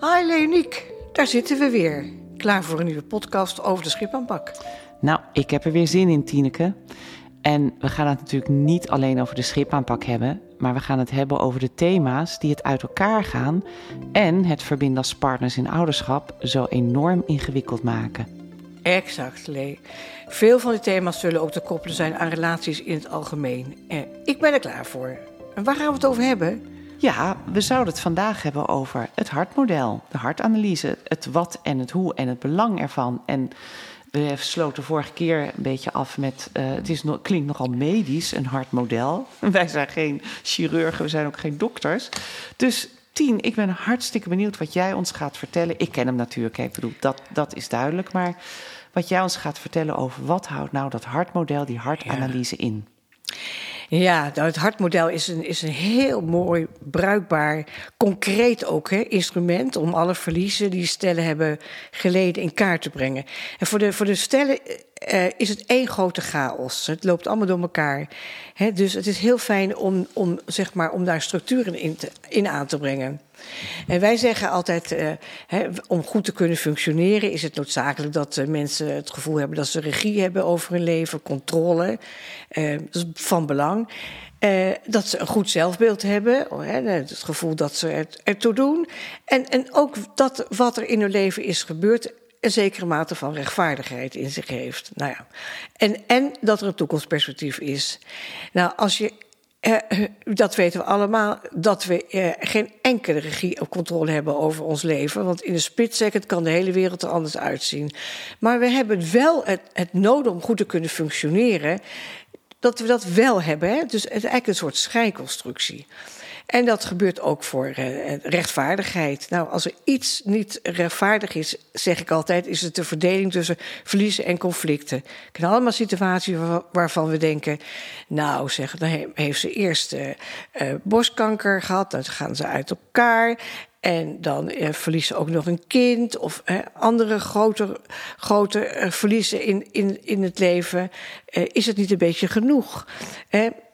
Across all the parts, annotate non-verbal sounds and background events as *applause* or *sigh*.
Hi Leoniek, daar zitten we weer. Klaar voor een nieuwe podcast over de schipaanpak. Nou, ik heb er weer zin in, Tineke. En we gaan het natuurlijk niet alleen over de schipaanpak hebben, maar we gaan het hebben over de thema's die het uit elkaar gaan en het verbinden als partners in ouderschap zo enorm ingewikkeld maken. Exact, Lee. Veel van die thema's zullen ook te koppelen zijn aan relaties in het algemeen. Eh, ik ben er klaar voor. En waar gaan we het over hebben? Ja, we zouden het vandaag hebben over het hartmodel, de hartanalyse, het wat en het hoe en het belang ervan. En we sloten vorige keer een beetje af met, uh, het is no klinkt nogal medisch, een hartmodel. *laughs* Wij zijn geen chirurgen, we zijn ook geen dokters. Dus Tien, ik ben hartstikke benieuwd wat jij ons gaat vertellen. Ik ken hem natuurlijk, ik bedoel, dat, dat is duidelijk. Maar wat jij ons gaat vertellen over wat houdt nou dat hartmodel, die hartanalyse in? Ja, nou, het hartmodel is een, is een heel mooi, bruikbaar, concreet ook hè, instrument om alle verliezen die stellen hebben geleden in kaart te brengen. En voor de, voor de stellen uh, is het één grote chaos. Het loopt allemaal door elkaar. Dus het is heel fijn om, om, zeg maar, om daar structuren in, in aan te brengen. En wij zeggen altijd, hè, om goed te kunnen functioneren is het noodzakelijk dat uh, mensen het gevoel hebben dat ze regie hebben over hun leven, controle. Dat is van belang. dat ze een goed zelfbeeld hebben, hè, het gevoel dat ze ertoe doen. En, en ook dat wat er in hun leven is gebeurd, een zekere mate van rechtvaardigheid in zich heeft. Nou ja. en, en dat er een toekomstperspectief is. Nou, als je uh, dat weten we allemaal, dat we uh, geen enkele regie of controle hebben over ons leven. Want in een split second kan de hele wereld er anders uitzien. Maar we hebben wel het, het nodig om goed te kunnen functioneren. Dat we dat wel hebben. Hè? Dus het is eigenlijk een soort schijnconstructie. En dat gebeurt ook voor uh, rechtvaardigheid. Nou, als er iets niet rechtvaardig is, zeg ik altijd, is het de verdeling tussen verliezen en conflicten. Ik ken allemaal situaties waarvan we denken, nou zeg, dan heeft ze eerst uh, uh, borstkanker gehad, dan gaan ze uit elkaar. En dan eh, verliezen ze ook nog een kind of eh, andere grote, grote eh, verliezen in, in, in het leven. is het niet een beetje genoeg?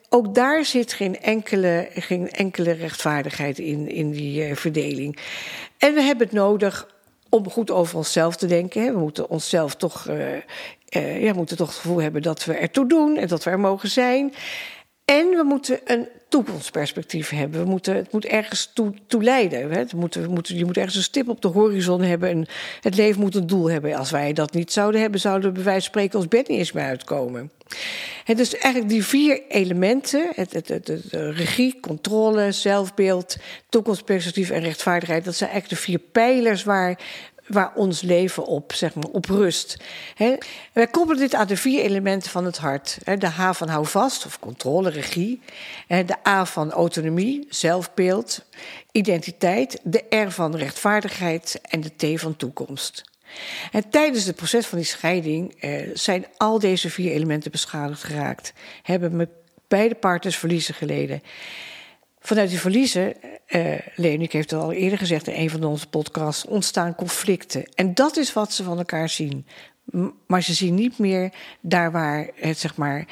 Ook daar zit geen enkele, geen enkele rechtvaardigheid in, in die uh, verdeling. En we hebben het nodig om goed over onszelf te denken. Hè. We moeten onszelf toch, uh, uh, ja, moeten toch het gevoel hebben dat we ertoe doen en dat we er mogen zijn. En we moeten een toekomstperspectief hebben. We moeten, het moet ergens toe, leiden. Hè. Je moet ergens een stip op de horizon hebben. En het leven moet een doel hebben. Als wij dat niet zouden hebben, zouden we bij wijze van spreken als bed niet eens meer uitkomen. En dus eigenlijk die vier elementen: het, het, het, de regie, controle, zelfbeeld, toekomstperspectief en rechtvaardigheid. Dat zijn eigenlijk de vier pijlers waar waar ons leven op, zeg maar, op rust. Wij koppelen dit aan de vier elementen van het hart. de H van hou vast, of controle, regie. de A van autonomie, zelfbeeld, identiteit. De R van rechtvaardigheid en de T van toekomst. En tijdens het proces van die scheiding eh, zijn al deze vier elementen beschadigd geraakt. Hebben beide partners verliezen geleden. Vanuit die verliezen, uh, Leonie heeft het al eerder gezegd in een van onze podcasts, ontstaan conflicten. En dat is wat ze van elkaar zien. Maar ze zien niet meer daar waar het, zeg maar, uh,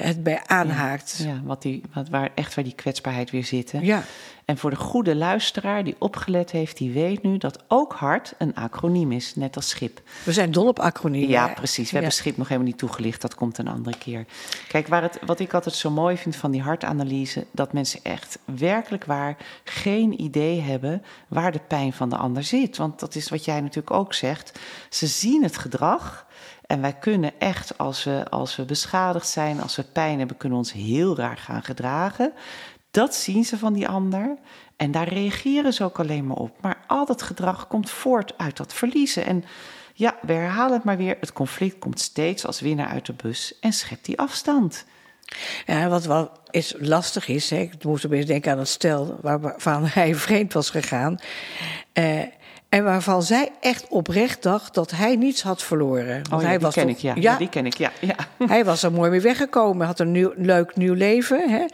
het bij aanhaakt. Ja, wat die, wat, waar, echt waar die kwetsbaarheid weer zit. Ja. En voor de goede luisteraar die opgelet heeft, die weet nu dat ook hart een acroniem is, net als schip. We zijn dol op acroniemen. Ja, precies. We hebben schip nog helemaal niet toegelicht. Dat komt een andere keer. Kijk, waar het, wat ik altijd zo mooi vind van die hartanalyse, dat mensen echt werkelijk waar geen idee hebben waar de pijn van de ander zit. Want dat is wat jij natuurlijk ook zegt. Ze zien het gedrag. En wij kunnen echt, als we, als we beschadigd zijn, als we pijn hebben, kunnen ons heel raar gaan gedragen. Dat zien ze van die ander. En daar reageren ze ook alleen maar op. Maar al dat gedrag komt voort uit dat verliezen. En ja, we herhalen het maar weer. Het conflict komt steeds als winnaar uit de bus en schept die afstand. Ja, wat wel is lastig is, hè, ik moest opeens denken aan het stel waarvan hij *laughs* vreemd was gegaan. Uh, en waarvan zij echt oprecht dacht dat hij niets had verloren. Want oh, ja, hij die was ken toch, ik, ja. ja. Die ken ik, ja. ja. *laughs* Hij was er mooi mee weggekomen, had een nieuw, leuk nieuw leven. Hè?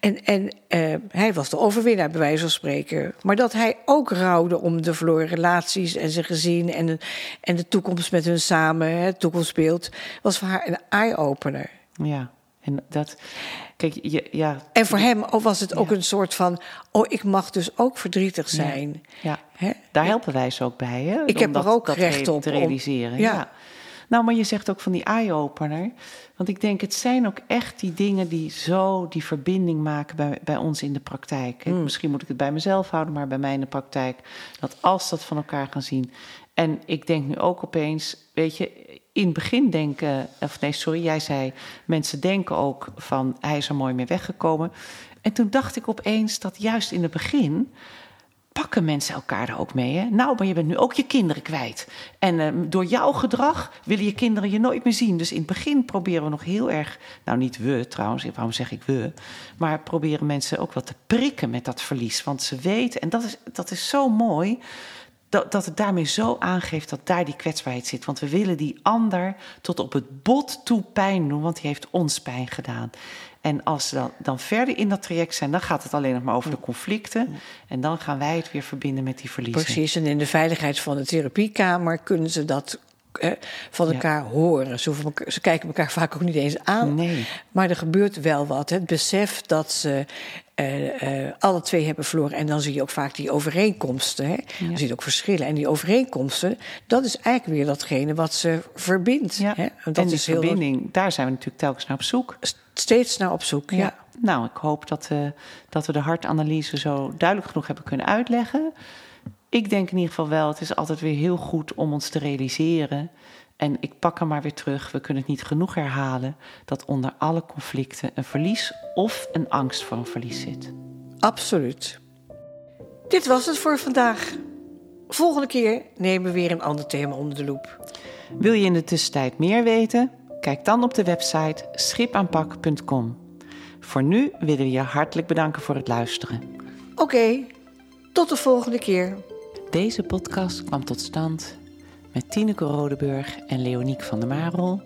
En, en uh, hij was de overwinnaar, bij wijze van spreken. Maar dat hij ook rouwde om de verloren relaties en zijn gezin... en de, en de toekomst met hun samen, het toekomstbeeld... was voor haar een eye-opener. Ja. En dat, kijk, je, ja. En voor hem was het ook een soort van, oh, ik mag dus ook verdrietig zijn. Ja, ja. daar helpen wij ze ook bij, hè? Ik heb er ook recht op. Te realiseren, ja. Nou, maar je zegt ook van die eye-opener. Want ik denk, het zijn ook echt die dingen die zo die verbinding maken bij, bij ons in de praktijk. Mm. Misschien moet ik het bij mezelf houden, maar bij mij in de praktijk. Dat als dat van elkaar gaan zien. En ik denk nu ook opeens, weet je, in het begin denken, of nee, sorry, jij zei, mensen denken ook van hij is er mooi mee weggekomen. En toen dacht ik opeens dat juist in het begin pakken mensen elkaar er ook mee. Hè? Nou, maar je bent nu ook je kinderen kwijt. En uh, door jouw gedrag willen je kinderen je nooit meer zien. Dus in het begin proberen we nog heel erg, nou niet we trouwens, waarom zeg ik we, maar proberen mensen ook wat te prikken met dat verlies. Want ze weten, en dat is, dat is zo mooi dat, dat het daarmee zo aangeeft dat daar die kwetsbaarheid zit. Want we willen die ander tot op het bot toe pijn doen, want die heeft ons pijn gedaan. En als ze dan, dan verder in dat traject zijn, dan gaat het alleen nog maar over de conflicten. En dan gaan wij het weer verbinden met die verliezen. Precies, en in de veiligheid van de therapiekamer kunnen ze dat van elkaar horen. Ze, ze, kijken elkaar vaak ook niet eens aan. Nee. Maar er gebeurt wel wat. Het besef dat ze uh, uh, alle twee hebben verloren. En dan zie je ook vaak die overeenkomsten. Hè? Ja. Je ziet ook verschillen. En die overeenkomsten, dat is eigenlijk weer datgene wat ze verbindt. Ja. Hè? En, dat die verbinding, daar zijn we natuurlijk telkens naar op zoek. Steeds naar op zoek, ja. Nou, ik hoop dat, uh, dat we de hartanalyse zo duidelijk genoeg hebben kunnen uitleggen. Ik denk in ieder geval wel, het is altijd weer heel goed om ons te realiseren. En ik pak hem maar weer terug. We kunnen het niet genoeg herhalen dat onder alle conflicten een verlies of een angst voor een verlies zit. Absoluut. Dit was het voor vandaag. Volgende keer nemen we weer een ander thema onder de loep. Wil je in de tussentijd meer weten? Kijk dan op de website schipaanpak.com. Voor nu willen we je hartelijk bedanken voor het luisteren. Oké, tot de volgende keer. Deze podcast kwam tot stand met Tineke Rodeburg en Leoniek van der Marel,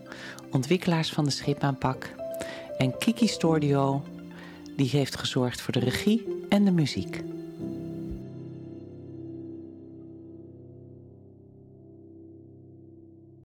ontwikkelaars van de schipaanpak, en Kiki Stordio, die heeft gezorgd voor de regie en de muziek.